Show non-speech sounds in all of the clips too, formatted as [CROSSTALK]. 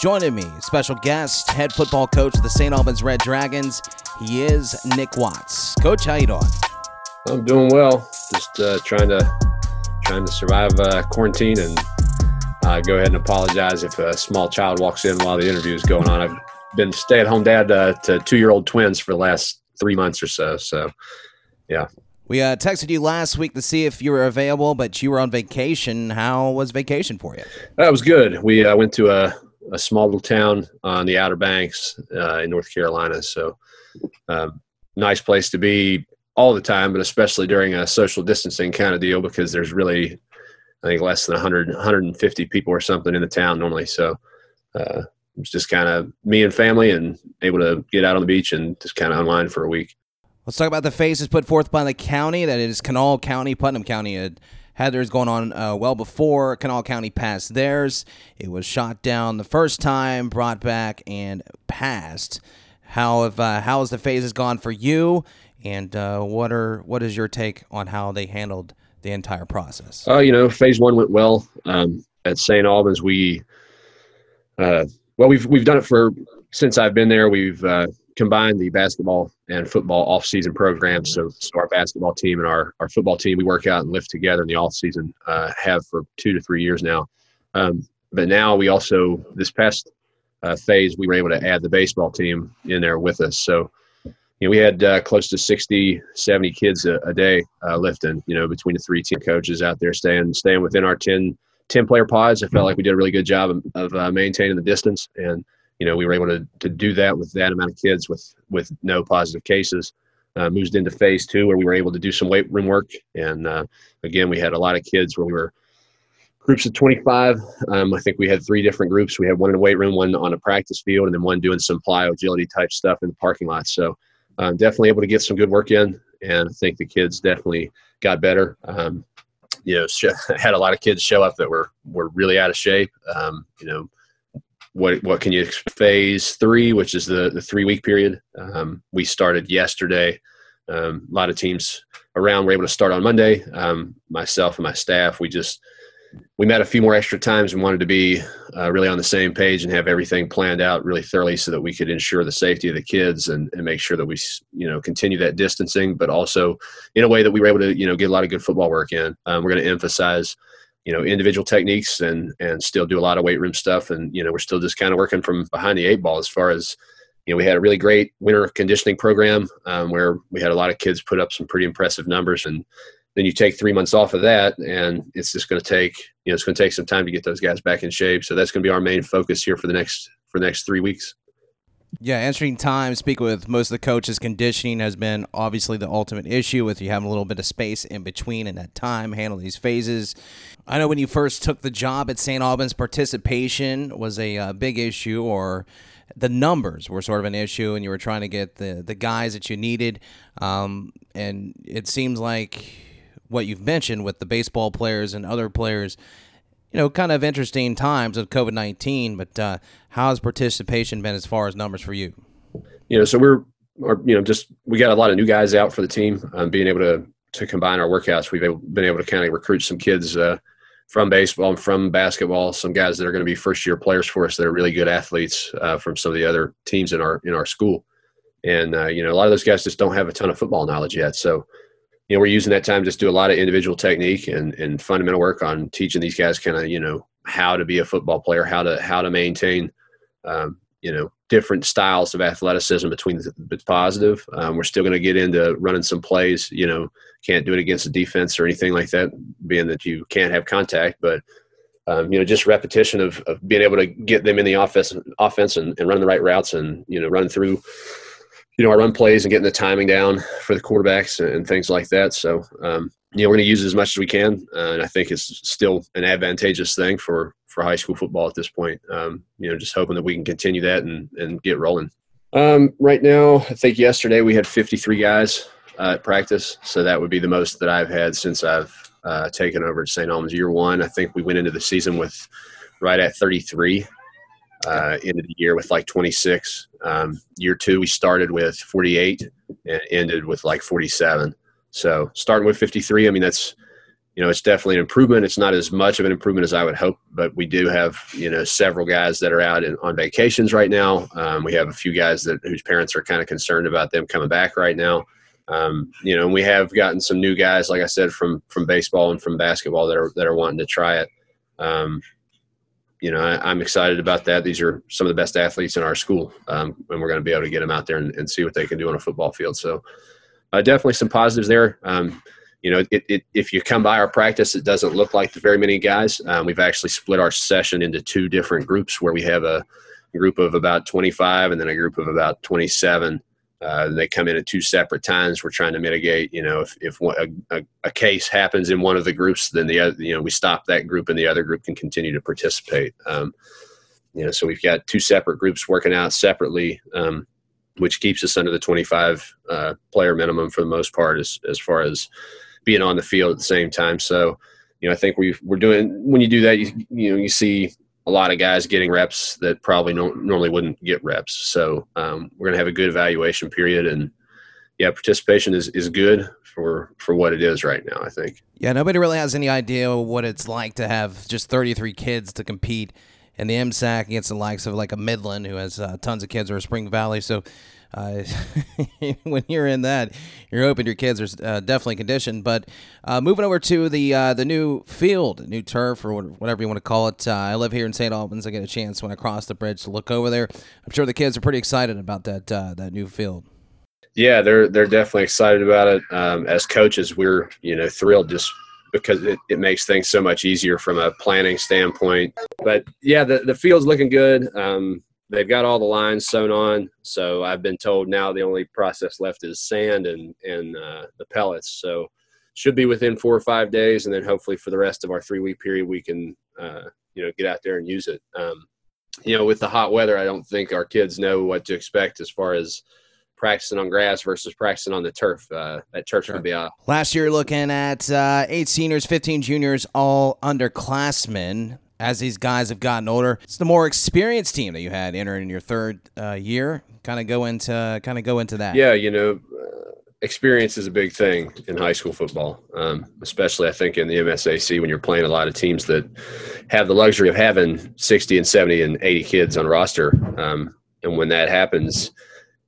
Joining me, special guest, head football coach of the St. Albans Red Dragons. He is Nick Watts. Coach, how you doing? I'm doing well. Just uh, trying to trying to survive uh, quarantine and uh, go ahead and apologize if a small child walks in while the interview is going on. I've been stay-at-home dad uh, to two-year-old twins for the last three months or so. So, yeah. We uh, texted you last week to see if you were available, but you were on vacation. How was vacation for you? That was good. We uh, went to a a small little town on the Outer Banks uh, in North Carolina. So, um, nice place to be all the time, but especially during a social distancing kind of deal because there's really, I think, less than 100, 150 people or something in the town normally. So, uh, it's just kind of me and family and able to get out on the beach and just kind of unwind for a week. Let's talk about the faces put forth by the county. That is Kanawha County, Putnam County had theirs going on uh, well before Kanawha County passed theirs. It was shot down the first time, brought back, and passed. How have uh, how has the phases gone for you? And uh, what are what is your take on how they handled the entire process? Uh, you know, phase one went well. Um, at St. Albans, we uh, well, we've we've done it for since I've been there. We've uh, combine the basketball and football off-season programs. So, so our basketball team and our, our football team, we work out and lift together in the off-season, uh, have for two to three years now. Um, but now we also, this past uh, phase, we were able to add the baseball team in there with us. So, you know, we had uh, close to 60, 70 kids a, a day uh, lifting, you know, between the three team coaches out there staying, staying within our 10, 10 player pods. I felt like we did a really good job of, of uh, maintaining the distance and – you know, we were able to, to do that with that amount of kids with, with no positive cases. Uh, moved into phase two where we were able to do some weight room work. And uh, again, we had a lot of kids where we were groups of 25. Um, I think we had three different groups. We had one in the weight room, one on a practice field, and then one doing some plyo agility type stuff in the parking lot. So um, definitely able to get some good work in. And I think the kids definitely got better. Um, you know, sh- [LAUGHS] had a lot of kids show up that were, were really out of shape. Um, you know, what what can you phase three, which is the the three week period. Um, we started yesterday. Um, a lot of teams around were able to start on Monday. Um, myself and my staff, we just we met a few more extra times and wanted to be uh, really on the same page and have everything planned out really thoroughly so that we could ensure the safety of the kids and, and make sure that we you know continue that distancing, but also in a way that we were able to you know get a lot of good football work in. Um, we're going to emphasize you know individual techniques and and still do a lot of weight room stuff. And you know we're still just kind of working from behind the eight ball as far as you know we had a really great winter conditioning program um, where we had a lot of kids put up some pretty impressive numbers. And then you take three months off of that and it's just going to take you know it's going to take some time to get those guys back in shape. So that's going to be our main focus here for the next for the next three weeks yeah, answering time, speak with most of the coaches. Conditioning has been obviously the ultimate issue with you having a little bit of space in between and that time, handle these phases. I know when you first took the job at St. Albans, participation was a uh, big issue, or the numbers were sort of an issue, and you were trying to get the, the guys that you needed. Um, and it seems like what you've mentioned with the baseball players and other players you know, kind of interesting times of COVID 19, but uh, how has participation been as far as numbers for you? You know, so we're, you know, just we got a lot of new guys out for the team. Um, being able to to combine our workouts, we've been able to kind of recruit some kids uh, from baseball and from basketball. Some guys that are going to be first year players for us that are really good athletes uh, from some of the other teams in our in our school. And uh, you know, a lot of those guys just don't have a ton of football knowledge yet. So you know, we're using that time just to do a lot of individual technique and, and fundamental work on teaching these guys kind of, you know, how to be a football player, how to, how to maintain, um, you know, different styles of athleticism between the positive. Um, we're still going to get into running some plays, you know, can't do it against the defense or anything like that, being that you can't have contact, but, um, you know, just repetition of, of being able to get them in the offense, offense and, and run the right routes and, you know, run through, you know, our run plays and getting the timing down for the quarterbacks and, things like that. So, um, you know, we're going to use it as much as we can, uh, and I think it's still an advantageous thing for for high school football at this point. Um, you know, just hoping that we can continue that and and get rolling. Um, right now, I think yesterday we had 53 guys uh, at practice, so that would be the most that I've had since I've uh, taken over at St. Albans year one. I think we went into the season with right at 33. Uh, ended the year with like 26. Um, year two, we started with 48 and ended with like 47. So starting with 53, I mean that's you know it's definitely an improvement. It's not as much of an improvement as I would hope, but we do have you know several guys that are out in, on vacations right now. Um, we have a few guys that whose parents are kind of concerned about them coming back right now. Um, you know, and we have gotten some new guys, like I said, from from baseball and from basketball that are that are wanting to try it. Um, you know, I, am excited about that. These are some of the best athletes in our school, um, and we're going to be able to get them out there and, and, see what they can do on a football field. So, uh, definitely some positives there. Um, you know, it, it, if you come by our practice, it doesn't look like the very many guys. Um, we've actually split our session into two different groups where we have a group of about 25 and then a group of about 27 uh, they come in at two separate times. We're trying to mitigate, you know, if, if a, a, a, case happens in one of the groups, then the other, you know, we stop that group and the other group can continue to participate. Um, you know, so we've got two separate groups working out separately, um, which keeps us under the 25 uh, player minimum for the most part as, as far as being on the field at the same time. So, you know, I think we we're doing, when you do that, you, you know, you see a lot of guys getting reps that probably no, normally wouldn't get reps. So um, we're going to have a good evaluation period, and yeah, participation is, is good for for what it is right now. I think. Yeah, nobody really has any idea what it's like to have just 33 kids to compete in the MSAC against the likes of like a Midland who has uh, tons of kids or a Spring Valley. So uh, [LAUGHS] when you're in that, you're hoping your kids are uh, definitely conditioned. But uh, moving over to the uh, the new field, new turf, or whatever you want to call it. Uh, I live here in St. Albans. I get a chance when I cross the bridge to look over there. I'm sure the kids are pretty excited about that uh, that new field. Yeah, they're they're definitely excited about it. Um, as coaches, we're you know thrilled just because it, it makes things so much easier from a planning standpoint. But yeah, the, the field's looking good. Um, they've got all the lines sewn on. So I've been told now the only process left is sand and and uh, the pellets. So should be within four or five days, and then hopefully for the rest of our three week period we can uh, you know get out there and use it. Um, you know, with the hot weather, I don't think our kids know what to expect as far as practicing on grass versus practicing on the turf. Uh, that turf's sure. going to be out. Last year, looking at uh, eight seniors, 15 juniors, all underclassmen as these guys have gotten older. It's the more experienced team that you had entering your third uh, year. Kind of go into kind of go into that. Yeah, you know, uh, experience is a big thing in high school football, um, especially I think in the MSAC when you're playing a lot of teams that have the luxury of having 60 and 70 and 80 kids on roster. Um, and when that happens,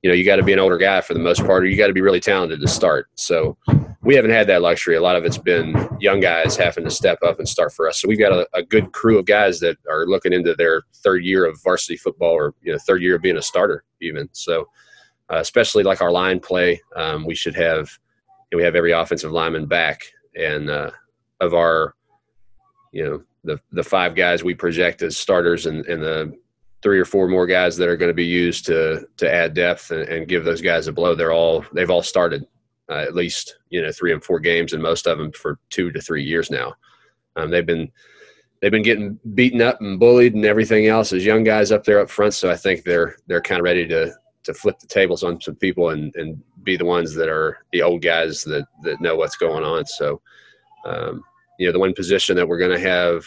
you know, you got to be an older guy for the most part, or you got to be really talented to start. So we haven't had that luxury. A lot of it's been young guys having to step up and start for us. So we've got a, a, good crew of guys that are looking into their third year of varsity football or you know third year of being a starter even. So uh, especially like our line play, um, we should have you know, we have every offensive lineman back, and uh, of our you know the the five guys we project as starters and, and the three or four more guys that are going to be used to to add depth and, and give those guys a blow. They're all they've all started uh, at least you know three and four games, and most of them for two to three years now. Um, they've been they've been getting beaten up and bullied and everything else as young guys up there up front. So I think they're they're kind of ready to to flip the tables on some people and and be the ones that are the old guys that that know what's going on. So um, you know the one position that we're going to have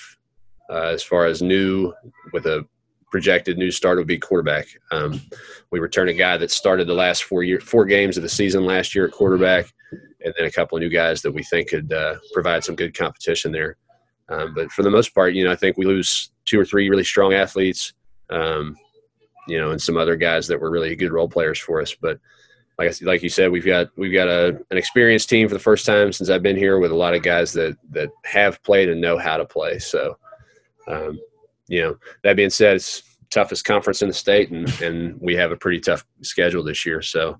uh, as far as new with a projected new start would be quarterback. Um, we return a guy that started the last four year four games of the season last year at quarterback, and then a couple of new guys that we think could uh, provide some good competition there. Um, but for the most part, you know, I think we lose two or three really strong athletes, um, you know, and some other guys that were really good role players for us. But like like you said, we've got we've got a, an experienced team for the first time since I've been here with a lot of guys that that have played and know how to play. So um, you know, that being said, it's toughest conference in the state, and and we have a pretty tough schedule this year. So.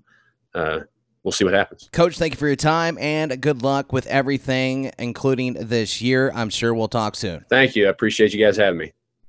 Uh, we'll see what happens. Coach, thank you for your time and good luck with everything, including this year. I'm sure we'll talk soon. Thank you. I appreciate you guys having me.